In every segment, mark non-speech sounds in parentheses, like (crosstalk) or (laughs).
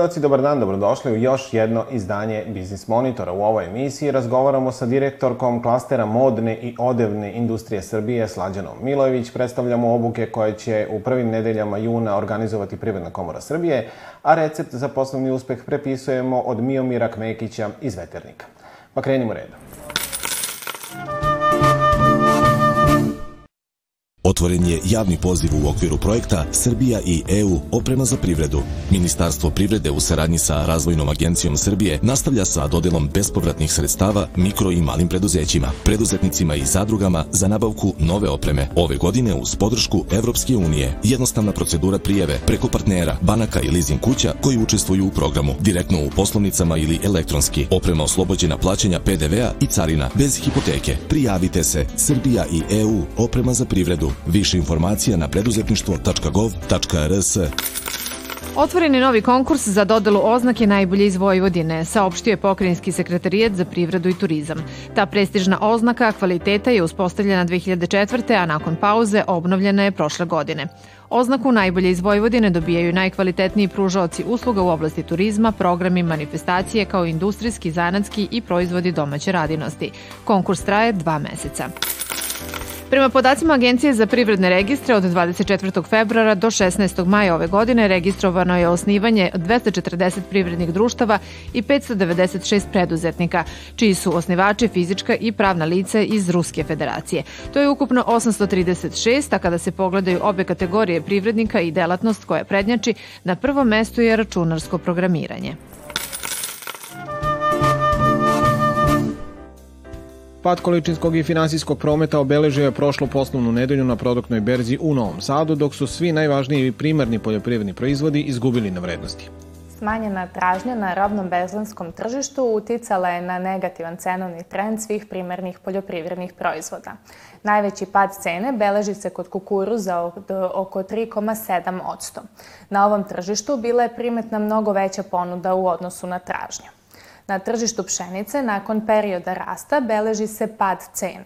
Gledalci, dobar dan, dobrodošli u još jedno izdanje Biznis Monitora. U ovoj emisiji razgovaramo sa direktorkom klastera modne i odevne industrije Srbije, Slađanom Milojević. Predstavljamo obuke koje će u prvim nedeljama juna organizovati Privredna komora Srbije, a recept za poslovni uspeh prepisujemo od Miomira Kmekića iz Veternika. Pa krenimo redom. Otvoren je javni poziv u okviru projekta Srbija i EU oprema za privredu. Ministarstvo privrede u saradnji sa Razvojnom agencijom Srbije nastavlja sa dodelom bespovratnih sredstava mikro i malim preduzećima, preduzetnicima i zadrugama za nabavku nove opreme. Ove godine uz podršku Evropske unije. Jednostavna procedura prijeve preko partnera, banaka i leasing kuća koji učestvuju u programu, direktno u poslovnicama ili elektronski. Oprema oslobođena plaćanja PDV-a i carina, bez hipoteke. Prijavite se Srbija i EU oprema za privredu Više informacija na preduzetništvo.gov.rs. Otvoren je novi konkurs za dodelu oznake najbolje iz Vojvodine, saopštio je pokrajinski sekretarijet za privredu i turizam. Ta prestižna oznaka kvaliteta je uspostavljena 2004. a nakon pauze obnovljena je prošle godine. Oznaku najbolje iz Vojvodine dobijaju najkvalitetniji pružaoci usluga u oblasti turizma, programi, manifestacije kao industrijski, zanatski i proizvodi domaće radinosti. Konkurs traje dva meseca. Prema podacima Agencije za privredne registre od 24. februara do 16. maja ove godine registrovano je osnivanje 240 privrednih društava i 596 preduzetnika, čiji su osnivači fizička i pravna lice iz Ruske federacije. To je ukupno 836, a kada se pogledaju obe kategorije privrednika i delatnost koja prednjači, na prvom mestu je računarsko programiranje. Pad količinskog i finansijskog prometa obeležio je prošlu poslovnu nedelju na produktnoj berzi u Novom Sadu, dok su svi najvažniji primarni poljoprivredni proizvodi izgubili na vrednosti. Smanjena tražnja na robnom bezlanskom tržištu uticala je na negativan cenovni trend svih primarnih poljoprivrednih proizvoda. Najveći pad cene beleži se kod kukuruza oko 3,7%. Na ovom tržištu bila je primetna mnogo veća ponuda u odnosu na tražnju. Na tržištu pšenice nakon perioda rasta beleži se pad cene.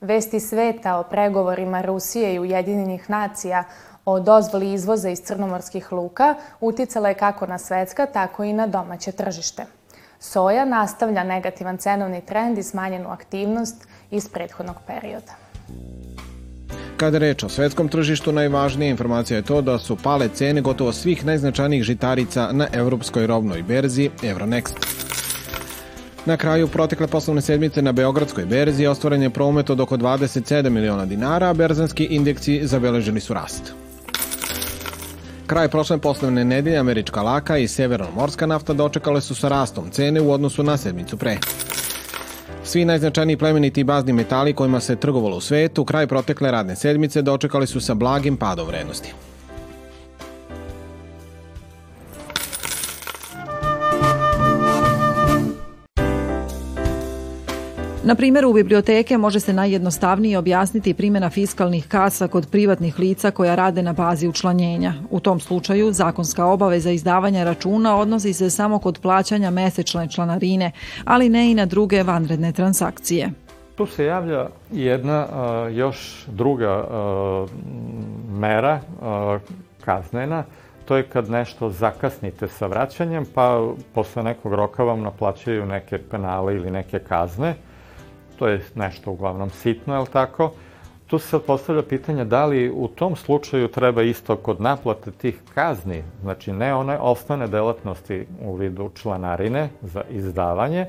Vesti sveta o pregovorima Rusije i Ujedinjenih nacija o dozvoli izvoza iz crnomorskih luka uticala je kako na svetska, tako i na domaće tržište. Soja nastavlja negativan cenovni trend i smanjenu aktivnost iz prethodnog perioda. Kada reč o svetskom tržištu, najvažnija informacija je to da su pale cene gotovo svih najznačajnijih žitarica na evropskoj robnoj berzi Euronext. Na kraju protekle poslovne sedmice na Beogradskoj berzi ostvaren je promet od oko 27 miliona dinara, a berzanski indeksi zabeleženi su rast. Kraj prošle poslovne nedelje američka laka i severnomorska nafta dočekale su sa rastom cene u odnosu na sedmicu pre. Svi najznačajniji plemeniti bazni metali kojima se trgovalo u svetu, kraj protekle radne sedmice dočekali su sa blagim padom vrednosti. Na primjer, u biblioteke može se najjednostavnije objasniti primjena fiskalnih kasa kod privatnih lica koja rade na bazi učlanjenja. U tom slučaju, zakonska obaveza izdavanja računa odnosi se samo kod plaćanja mesečne članarine, ali ne i na druge vanredne transakcije. Tu se javlja jedna još druga mera kaznena, to je kad nešto zakasnite sa vraćanjem, pa posle nekog roka vam naplaćaju neke penale ili neke kazne to je nešto uglavnom sitno, je li tako? Tu se postavlja pitanje da li u tom slučaju treba isto kod naplate tih kazni, znači ne one osnovne delatnosti u vidu članarine za izdavanje,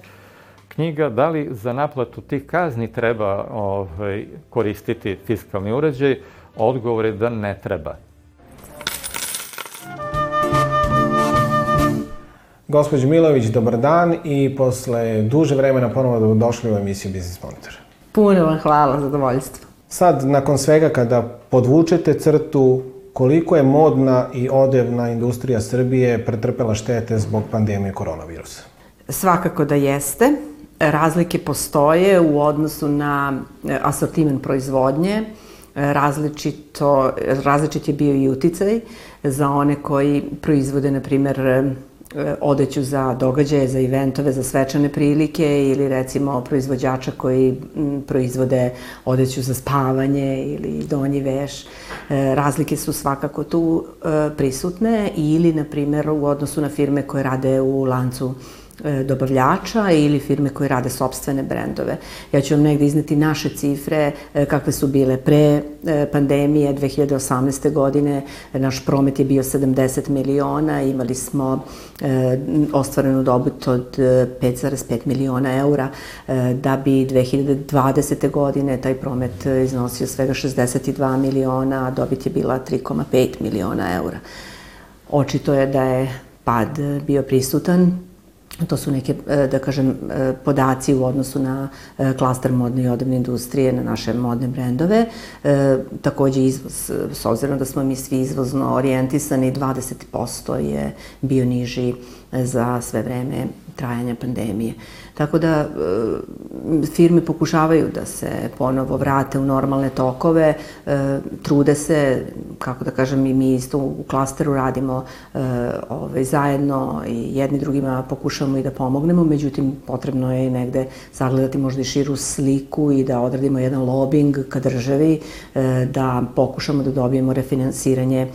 knjiga, da li za naplatu tih kazni treba ovaj, koristiti fiskalni uređaj, odgovor je da ne treba. Gospodin Milović, dobar dan i posle duže vremena ponovo došli u emisiju Business Monitor. Puno vam hvala, zadovoljstvo. Sad, nakon svega, kada podvučete crtu, koliko je modna i odevna industrija Srbije pretrpela štete zbog pandemije koronavirusa? Svakako da jeste. Razlike postoje u odnosu na e, asortimen proizvodnje. Različito, različit je bio i uticaj za one koji proizvode, na primer, odeću za događaje, za eventove, za svečane prilike ili recimo proizvođača koji proizvode odeću za spavanje ili donji veš. E, razlike su svakako tu prisutne ili, na primjer, u odnosu na firme koje rade u lancu E, dobavljača ili firme koje rade sobstvene brendove. Ja ću vam negde izneti naše cifre e, kakve su bile pre e, pandemije 2018. godine. Naš promet je bio 70 miliona, imali smo ostvarenu dobit od 5,5 miliona eura, da bi 2020. godine taj promet iznosio svega 62 miliona, a dobit je bila 3,5 miliona eura. Očito je da je pad bio prisutan, To su neke, e, da kažem, e, podaci u odnosu na e, klaster modne i odevne industrije, na naše modne brendove. Takođe izvoz, s obzirom da smo mi svi izvozno orijentisani, 20% je bio niži za sve vreme trajanja pandemije. Tako da e, firme pokušavaju da se ponovo vrate u normalne tokove, e, trude se, kako da kažem, i mi isto u klasteru radimo e, ovaj, zajedno i jedni drugima pokušavamo i da pomognemo, međutim potrebno je negde sagledati možda i širu sliku i da odradimo jedan lobbying ka državi, da pokušamo da dobijemo refinansiranje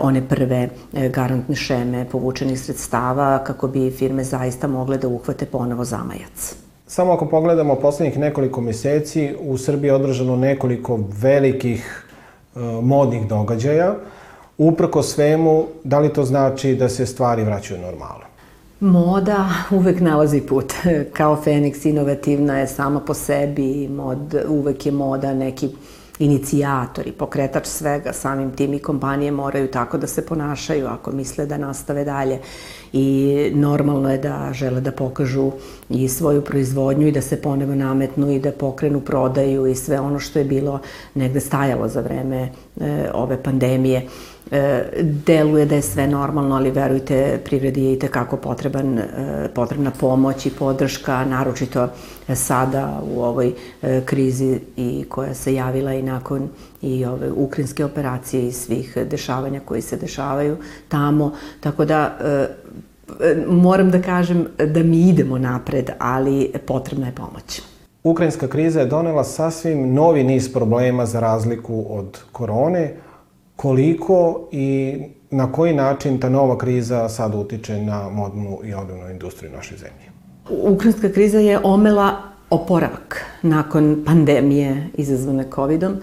one prve garantne šeme povučenih sredstava kako bi firme zaista mogle da uhvate ponovo zamajac. Samo ako pogledamo poslednjih nekoliko meseci, u Srbiji je održano nekoliko velikih e, modnih događaja. Uprko svemu, da li to znači da se stvari vraćaju normalno? Moda uvek nalazi put. Kao Feniks inovativna je sama po sebi, mod, uvek je moda neki inicijator i pokretač svega, samim tim i kompanije moraju tako da se ponašaju ako misle da nastave dalje i normalno je da žele da pokažu i svoju proizvodnju i da se ponevo nametnu i da pokrenu prodaju i sve ono što je bilo negde stajalo za vreme e, ove pandemije. E, deluje da je sve normalno, ali verujte, privredi je i tekako potreban, e, potrebna pomoć i podrška, naročito sada u ovoj e, krizi i koja se javila i nakon i ove ukrinske operacije i svih dešavanja koji se dešavaju tamo. Tako da moram da kažem da mi idemo napred, ali potrebna je pomoć. Ukrajinska kriza je donela sasvim novi niz problema za razliku od korone, koliko i na koji način ta nova kriza sad utiče na modnu i odevnu industriju naše zemlje? Ukrajinska kriza je omela oporavak nakon pandemije izazvane COVID-om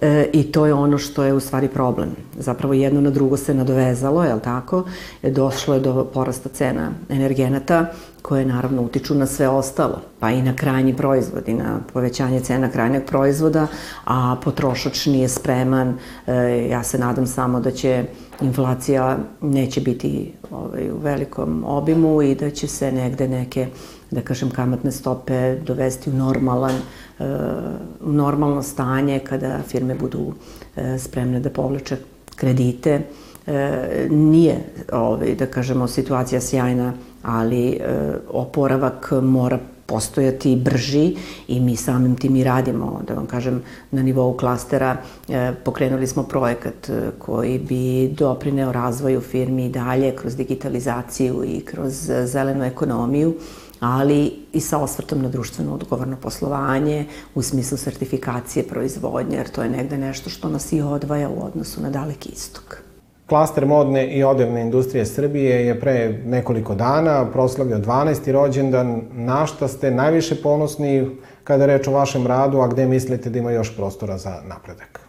e, i to je ono što je u stvari problem. Zapravo jedno na drugo se nadovezalo, je li tako? Došlo je do porasta cena energenata koje naravno utiču na sve ostalo, pa i na krajnji proizvod i na povećanje cena krajnjeg proizvoda, a potrošač nije spreman. E, ja se nadam samo da će inflacija neće biti ovaj, u velikom obimu i da će se negde neke da kažem, kamatne stope dovesti u normalan, e, u normalno stanje kada firme budu e, spremne da povlače kredite. Nije, ovaj, da kažemo, situacija sjajna, ali oporavak mora postojati brži i mi samim tim i radimo, da vam kažem, na nivou klastera pokrenuli smo projekat koji bi doprineo razvoju firmi i dalje kroz digitalizaciju i kroz zelenu ekonomiju ali i sa osvrtom na društveno odgovorno poslovanje u smislu sertifikacije proizvodnje, jer to je negde nešto što nas i odvaja u odnosu na daleki istok. Klaster modne i odevne industrije Srbije je pre nekoliko dana proslavio 12. rođendan. Na šta ste najviše ponosni kada reč o vašem radu, a gde mislite da ima još prostora za napredak?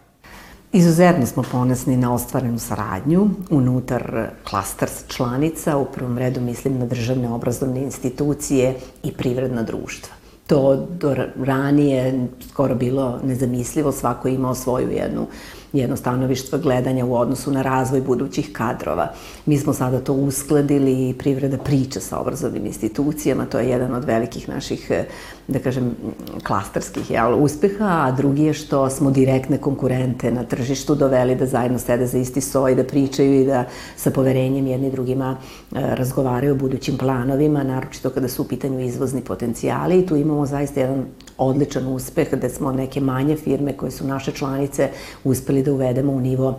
Izuzetno smo ponosni na ostvarenu saradnju unutar klaster članica, u prvom redu mislim na državne obrazovne institucije i privredna društva. To do ranije skoro bilo nezamislivo, svako je imao svoju jednu jedno stanovištvo gledanja u odnosu na razvoj budućih kadrova. Mi smo sada to uskladili i privreda priča sa obrazovnim institucijama, to je jedan od velikih naših, da kažem, klastarskih jel, uspeha, a drugi je što smo direktne konkurente na tržištu doveli da zajedno sede za isti soj, da pričaju i da sa poverenjem jedni drugima e, razgovaraju o budućim planovima, naročito kada su u pitanju izvozni potencijali. I tu imamo zaista jedan odličan uspeh gde smo neke manje firme koje su naše članice uspeli da uvedemo u nivo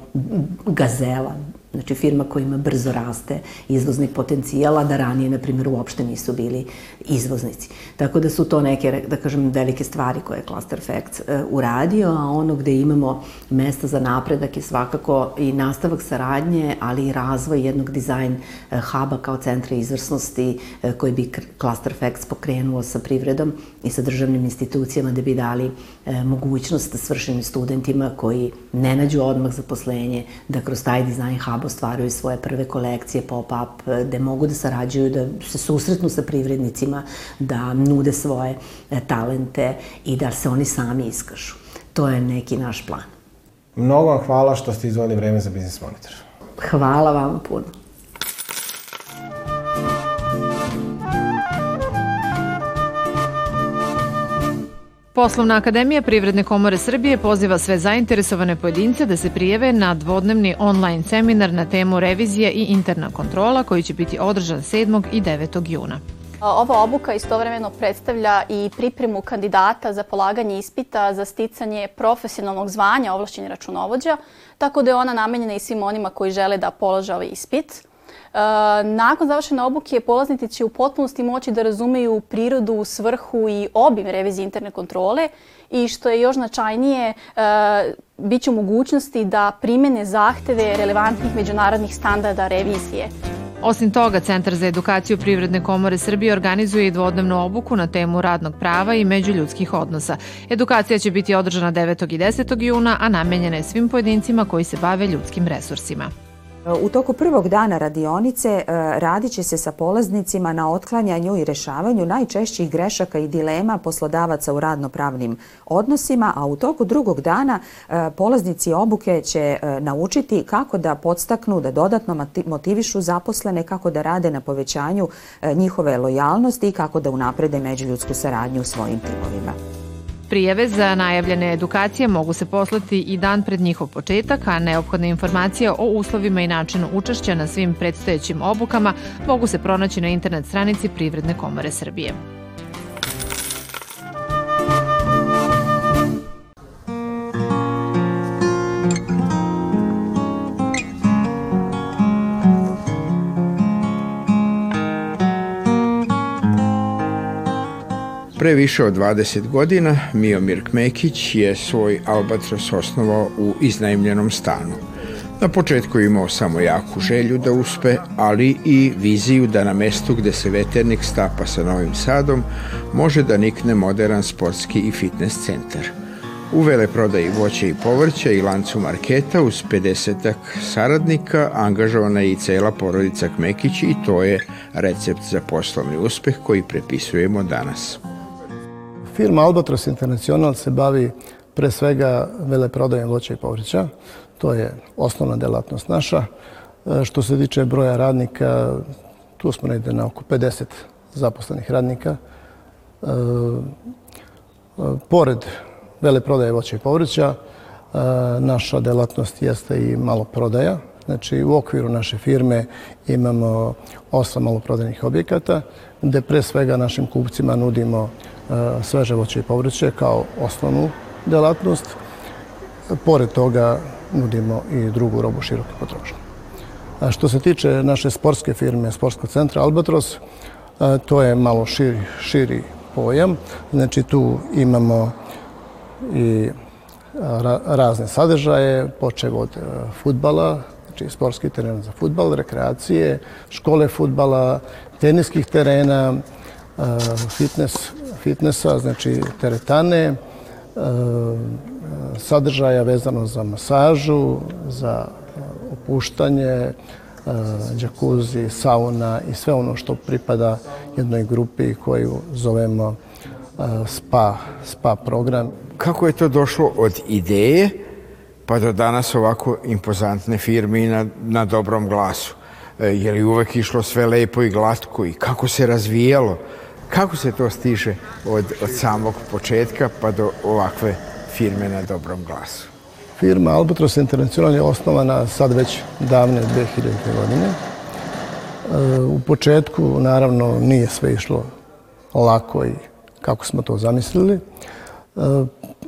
gazela, Znači firma koja ima brzo raste izvozni potencijal, a da ranije, na primjer, uopšte nisu bili izvoznici. Tako da su to neke, da kažem, velike stvari koje je Cluster Facts uh, uradio, a ono gde imamo mesta za napredak je svakako i nastavak saradnje, ali i razvoj jednog dizajn uh, huba kao centra izvrsnosti uh, koji bi Cluster Facts pokrenuo sa privredom i sa državnim institucijama da bi dali mogućnost svršenim studentima koji ne nađu odmah zaposlenje da kroz taj dizajn hub Lab ostvaruju svoje prve kolekcije pop-up, gde mogu da sarađuju, da se susretnu sa privrednicima, da nude svoje e, talente i da se oni sami iskažu. To je neki naš plan. Mnogo vam hvala što ste izvojili vreme za Biznis Monitor. Hvala vam puno. Poslovna akademija Privredne komore Srbije poziva sve zainteresovane pojedince da se prijeve na dvodnevni online seminar na temu revizija i interna kontrola koji će biti održan 7. i 9. juna. Ova obuka istovremeno predstavlja i pripremu kandidata za polaganje ispita za sticanje profesionalnog zvanja ovlašćenja računovođa, tako da je ona namenjena i svim onima koji žele da polože ovaj ispit. E, nakon završene obuke polaznici će u potpunosti moći da razumeju prirodu, svrhu i obim revizije interne kontrole i što je još značajnije, e, bit će u mogućnosti da primene zahteve relevantnih međunarodnih standarda revizije. Osim toga, Centar za edukaciju Privredne komore Srbije organizuje i dvodnevnu obuku na temu radnog prava i međuljudskih odnosa. Edukacija će biti održana 9. i 10. juna, a namenjena je svim pojedincima koji se bave ljudskim resursima. U toku prvog dana radionice e, radit će se sa polaznicima na otklanjanju i rešavanju najčešćih grešaka i dilema poslodavaca u radnopravnim odnosima, a u toku drugog dana e, polaznici obuke će e, naučiti kako da podstaknu, da dodatno motivišu zaposlene, kako da rade na povećanju njihove lojalnosti i kako da unaprede međuljudsku saradnju u svojim timovima. Prijeve za najavljene edukacije mogu se poslati i dan pred njihov početak, a neophodne informacije o uslovima i načinu učešća na svim predstojećim obukama mogu se pronaći na internet stranici Privredne komore Srbije. Pre više od 20 godina Miomir Kmekić je svoj Albatros osnovao u iznajmljenom stanu. Na početku je imao samo jaku želju da uspe, ali i viziju da na mestu gde se veternik stapa sa Novim Sadom može da nikne modern sportski i fitness centar. U veleprodaji voća i povrća i lancu marketa uz 50 saradnika angažovana je i cela porodica Kmekić i to je recept za poslovni uspeh koji prepisujemo danas. Firma Albatros International se bavi pre svega veleprodajem voća i povrća. To je osnovna delatnost naša. E, što se tiče broja radnika, tu smo negde na oko 50 zaposlenih radnika. E, e, pored veleprodaje voća i povrća, naša delatnost jeste i maloprodaja. Znači, u okviru naše firme imamo osam maloprodajnih objekata, gde pre svega našim kupcima nudimo sveže voće i povrće kao osnovnu delatnost. Pored toga nudimo i drugu robu široke potrošnje. Što se tiče naše sportske firme, sportskog centra Albatros, to je malo širi, širi pojam. Znači tu imamo i razne sadržaje, počev od e, futbala, znači sportski teren za futbal, rekreacije, škole futbala, teniskih terena, fitness fitnessa, znači teretane, e, sadržaja vezano za masažu, za opuštanje, džakuzi, sauna i sve ono što pripada jednoj grupi koju zovemo e, spa, spa program. Kako je to došlo od ideje pa do danas ovako impozantne firme i na, na dobrom glasu? E, je li uvek išlo sve lepo i glatko i kako se razvijalo? Kako se to stiže od, od samog početka pa do ovakve firme na dobrom glasu? Firma Albatros International je osnovana sad već davne 2000. godine. E, u početku, naravno, nije sve išlo lako i kako smo to zamislili. E,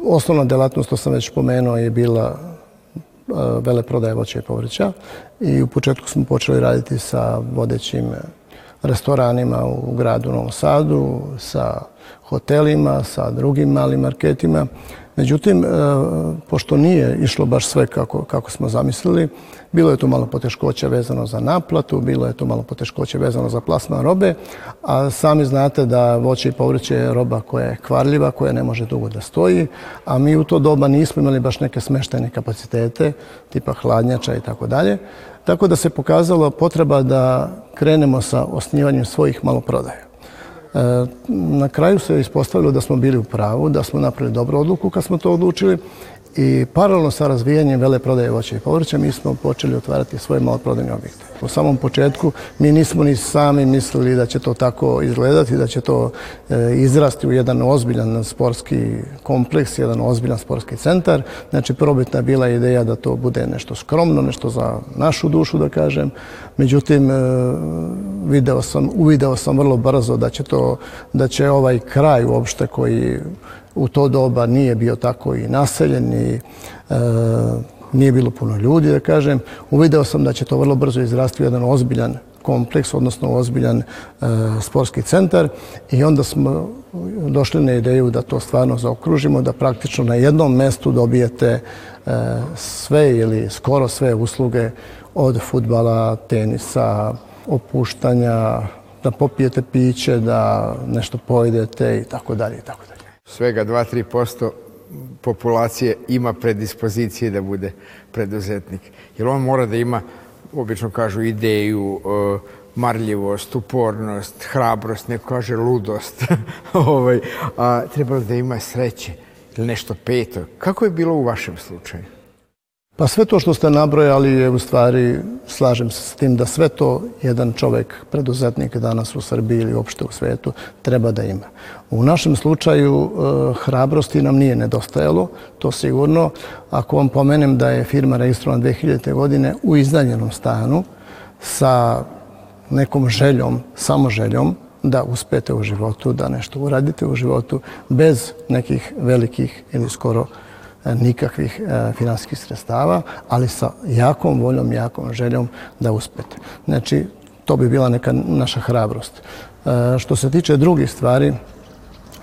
osnovna delatnost, to sam već pomenuo, je bila e, veleprodaje voća i povrća i u početku smo počeli raditi sa vodećim restoranima u gradu Novom Sadu, sa hotelima, sa drugim malim marketima. Međutim, e, pošto nije išlo baš sve kako, kako smo zamislili, bilo je tu malo poteškoća vezano za naplatu, bilo je tu malo poteškoća vezano za plasman robe, a sami znate da voće i povrće je roba koja je kvarljiva, koja ne može dugo da stoji, a mi u to doba nismo imali baš neke smeštajne kapacitete, tipa hladnjača i tako dalje. Tako da se pokazalo potreba da krenemo sa osnivanjem svojih maloprodaja. E, na kraju se ispostavilo da smo bili u pravu, da smo napravili dobru odluku kad smo to odlučili i paralelno sa razvijanjem vele prodaje voća i povrća mi smo počeli otvarati svoje maloprodajne objekte. U samom početku mi nismo ni sami mislili da će to tako izgledati, da će to e, izrasti u jedan ozbiljan sportski kompleks, jedan ozbiljan sportski centar. Znači, probitna je bila ideja da to bude nešto skromno, nešto za našu dušu, da kažem. Međutim, e, video sam, uvideo sam vrlo brzo da će to, da će ovaj kraj uopšte koji u to doba nije bio tako i naseljen i e, nije bilo puno ljudi, da kažem. Uvideo sam da će to vrlo brzo izrasti u jedan ozbiljan kompleks, odnosno ozbiljan e, sportski centar i onda smo došli na ideju da to stvarno zaokružimo, da praktično na jednom mestu dobijete e, sve ili skoro sve usluge od futbala, tenisa, opuštanja, da popijete piće, da nešto pojedete i tako dalje i tako dalje svega 2-3% populacije ima predispozicije da bude preduzetnik. Jer on mora da ima, obično kažu, ideju, e, marljivost, upornost, hrabrost, neko kaže ludost, (laughs) ovaj, a trebalo da ima sreće ili nešto peto. Kako je bilo u vašem slučaju? Pa sve to što ste nabrojali je u stvari, slažem se s tim da sve to jedan čovek, preduzetnik danas u Srbiji ili uopšte u svetu, treba da ima. U našem slučaju e, hrabrosti nam nije nedostajalo, to sigurno. Ako vam pomenem da je firma registrovana 2000. godine u izdaljenom stanu sa nekom željom, samo željom, da uspete u životu, da nešto uradite u životu bez nekih velikih ili skoro nikakvih e, finansijskih sredstava, ali sa jakom voljom, jakom željom da uspete. Znači, to bi bila neka naša hrabrost. E, što se tiče drugih stvari,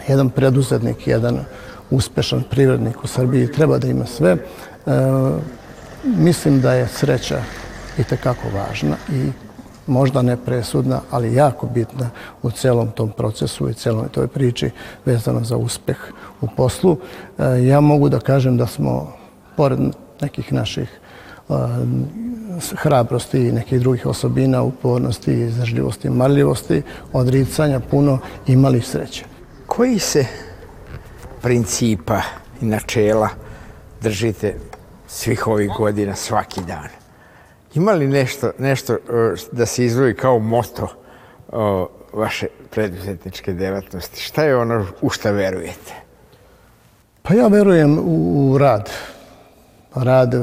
jedan preduzetnik, jedan uspešan privrednik u Srbiji treba da ima sve. E, mislim da je sreća i tekako važna i možda ne presudna, ali jako bitna u celom tom procesu i celom toj priči vezano za uspeh u poslu. E, ja mogu da kažem da smo, pored nekih naših e, hrabrosti i nekih drugih osobina, upornosti, izdržljivosti, marljivosti, odricanja puno imali sreće. Koji se principa i načela držite svih ovih godina svaki dan? Ima li nešto, nešto da se izvoji kao moto vaše preduzetničke delatnosti? Šta je ono u šta verujete? Pa ja verujem u rad. Rad,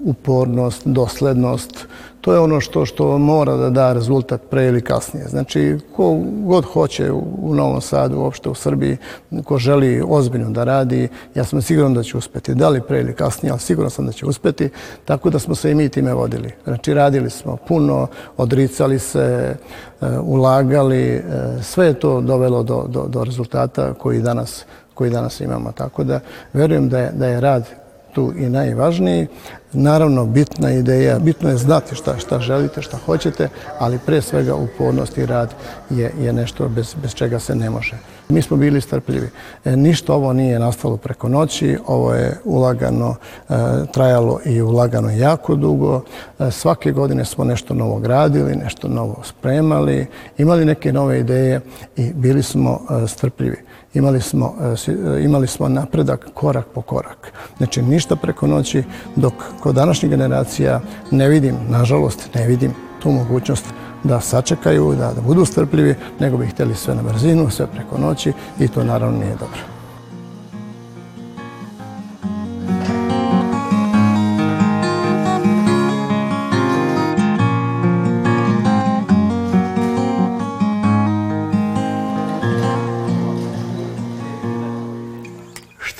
upornost, doslednost, to je ono što, što mora da da rezultat pre ili kasnije. Znači, ko god hoće u Novom Sadu, uopšte u Srbiji, ko želi ozbiljno da radi, ja sam siguran da će uspeti. Da li pre ili kasnije, ali siguran sam da će uspeti. Tako da smo se i mi time vodili. Znači, radili smo puno, odricali se, e, ulagali, e, sve je to dovelo do, do, do rezultata koji danas koji danas imamo. Tako da verujem da je, da je rad tu i najvažniji. Naravno, bitna ideja, bitno je znati šta, šta želite, šta hoćete, ali pre svega upornost i rad je, je nešto bez, bez čega se ne može. Mi smo bili strpljivi. E, ništa ovo nije nastalo preko noći, ovo je ulagano, e, trajalo i ulagano jako dugo. E, svake godine smo nešto novo gradili, nešto novo spremali, imali neke nove ideje i bili smo e, strpljivi imali smo, e, e, imali smo napredak korak po korak. Znači, ništa preko noći, dok kod današnjih generacija ne vidim, nažalost, ne vidim tu mogućnost da sačekaju, da, da budu strpljivi, nego bi htjeli sve na brzinu, sve preko noći i to naravno nije dobro.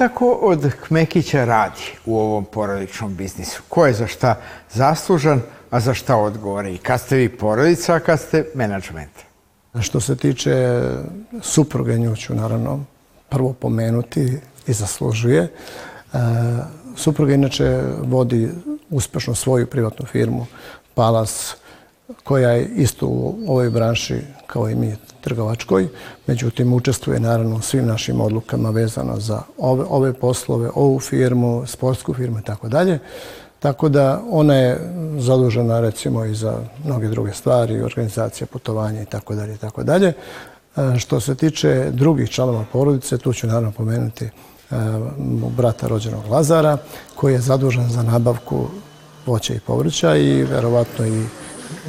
Tako od Kmekića radi u ovom porodičnom biznisu? Ko je za šta zaslužan, a za šta odgovore? I kad ste vi porodica, a kad ste menadžment? Što se tiče supruge, nju ću naravno prvo pomenuti i zaslužuje. E, supruga inače vodi uspešno svoju privatnu firmu Palas, koja je isto u ovoj branši kao i mi trgovačkoj. Međutim, učestvuje naravno u svim našim odlukama vezano za ove, ove poslove, ovu firmu, sportsku firmu i tako dalje. Tako da ona je zadužena recimo i za mnoge druge stvari, organizacija putovanja i tako dalje i tako dalje. E, što se tiče drugih članova porodice, tu ću naravno pomenuti e, brata rođenog Lazara, koji je zadužen za nabavku voća i povrća i verovatno i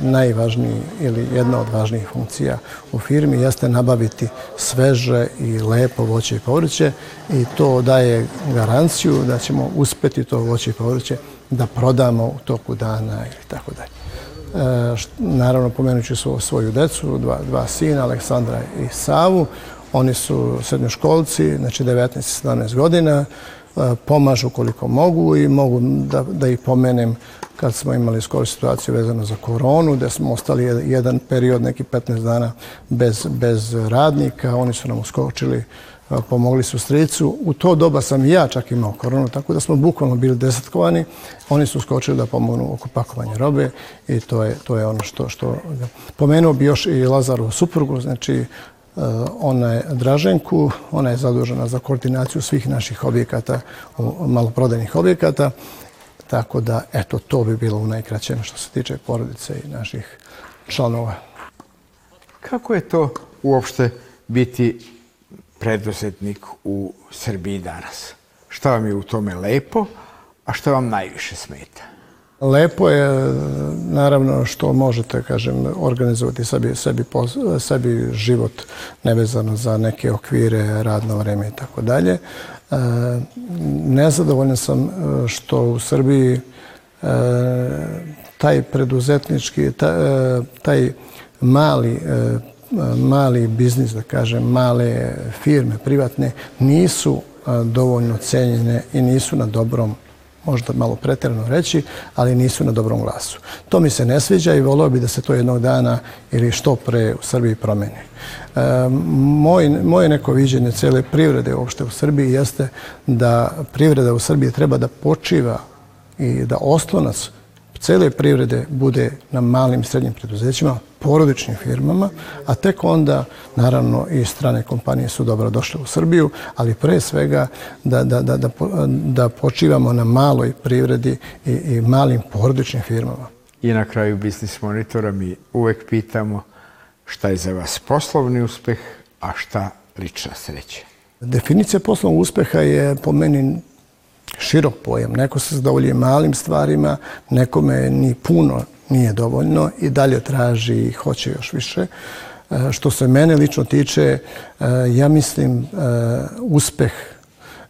najvažniji ili jedna od važnijih funkcija u firmi jeste nabaviti sveže i lepo voće i povrće i to daje garanciju da ćemo uspeti to voće i povrće da prodamo u toku dana ili tako dalje. E, naravno, pomenuću svoju decu, dva, dva sina, Aleksandra i Savu. Oni su srednjoškolci, znači 19-17 godina, e, pomažu koliko mogu i mogu da, da ih pomenem kad smo imali skoro situaciju vezano za koronu, gde smo ostali jedan period, neki 15 dana bez, bez radnika. Oni su nam uskočili, pomogli su stricu. U to doba sam i ja čak imao koronu, tako da smo bukvalno bili desetkovani. Oni su uskočili da pomognu oko pakovanja robe i to je, to je ono što, što... Pomenuo bi još i Lazaru suprugu, znači ona je Draženku, ona je zadužena za koordinaciju svih naših objekata, maloprodajnih objekata Tako da, eto, to bi bilo u najkraćem što se tiče porodice i naših članova. Kako je to uopšte biti preduzetnik u Srbiji danas? Šta vam je u tome lepo, a šta vam najviše smeta? Lepo je, naravno, što možete, kažem, organizovati sebi, sebi, sebi život nevezano za neke okvire, radno vreme i tako dalje. E, nezadovoljan sam e, što u Srbiji e, taj preduzetnički, taj mali mali biznis, da kažem, male firme privatne, nisu dovoljno cenjene i nisu na dobrom možda malo pretjerano reći, ali nisu na dobrom glasu. To mi se ne sviđa i volio bi da se to jednog dana ili što pre u Srbiji promeni. E, moj, moje neko viđenje cele privrede uopšte u Srbiji jeste da privreda u Srbiji treba da počiva i da oslonac cele privrede bude na malim i srednjim preduzećima, porodičnim firmama, a tek onda, naravno, i strane kompanije su dobro došle u Srbiju, ali pre svega da, da, da, da, da počivamo na maloj privredi i, i malim porodičnim firmama. I na kraju Biznis Monitora mi uvek pitamo šta je za vas poslovni uspeh, a šta lična sreća. Definicija poslovnog uspeha je po meni širok pojam. Neko se zadovoljuje malim stvarima, nekome ni puno nije dovoljno i dalje traži i hoće još više. E, što se mene lično tiče, e, ja mislim e, uspeh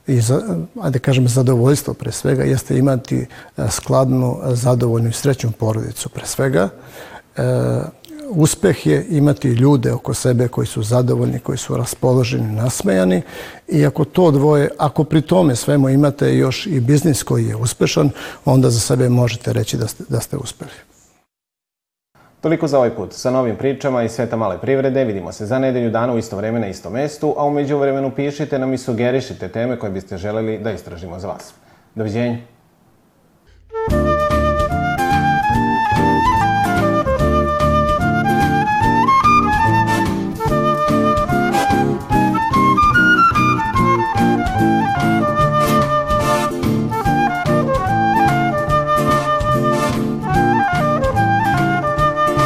i za, da kažem zadovoljstvo pre svega jeste imati skladnu, zadovoljnu i srećnu porodicu pre svega uspeh je imati ljude oko sebe koji su zadovoljni, koji su raspoloženi, nasmejani i ako to dvoje, ako pri tome svemu imate još i biznis koji je uspešan, onda za sebe možete reći da ste, da ste uspeli. Toliko za ovaj put. Sa novim pričama iz sveta male privrede vidimo se za nedelju dana u isto vreme na istom mestu, a umeđu vremenu pišite nam i sugerišite teme koje biste želeli da istražimo za vas. Doviđenja.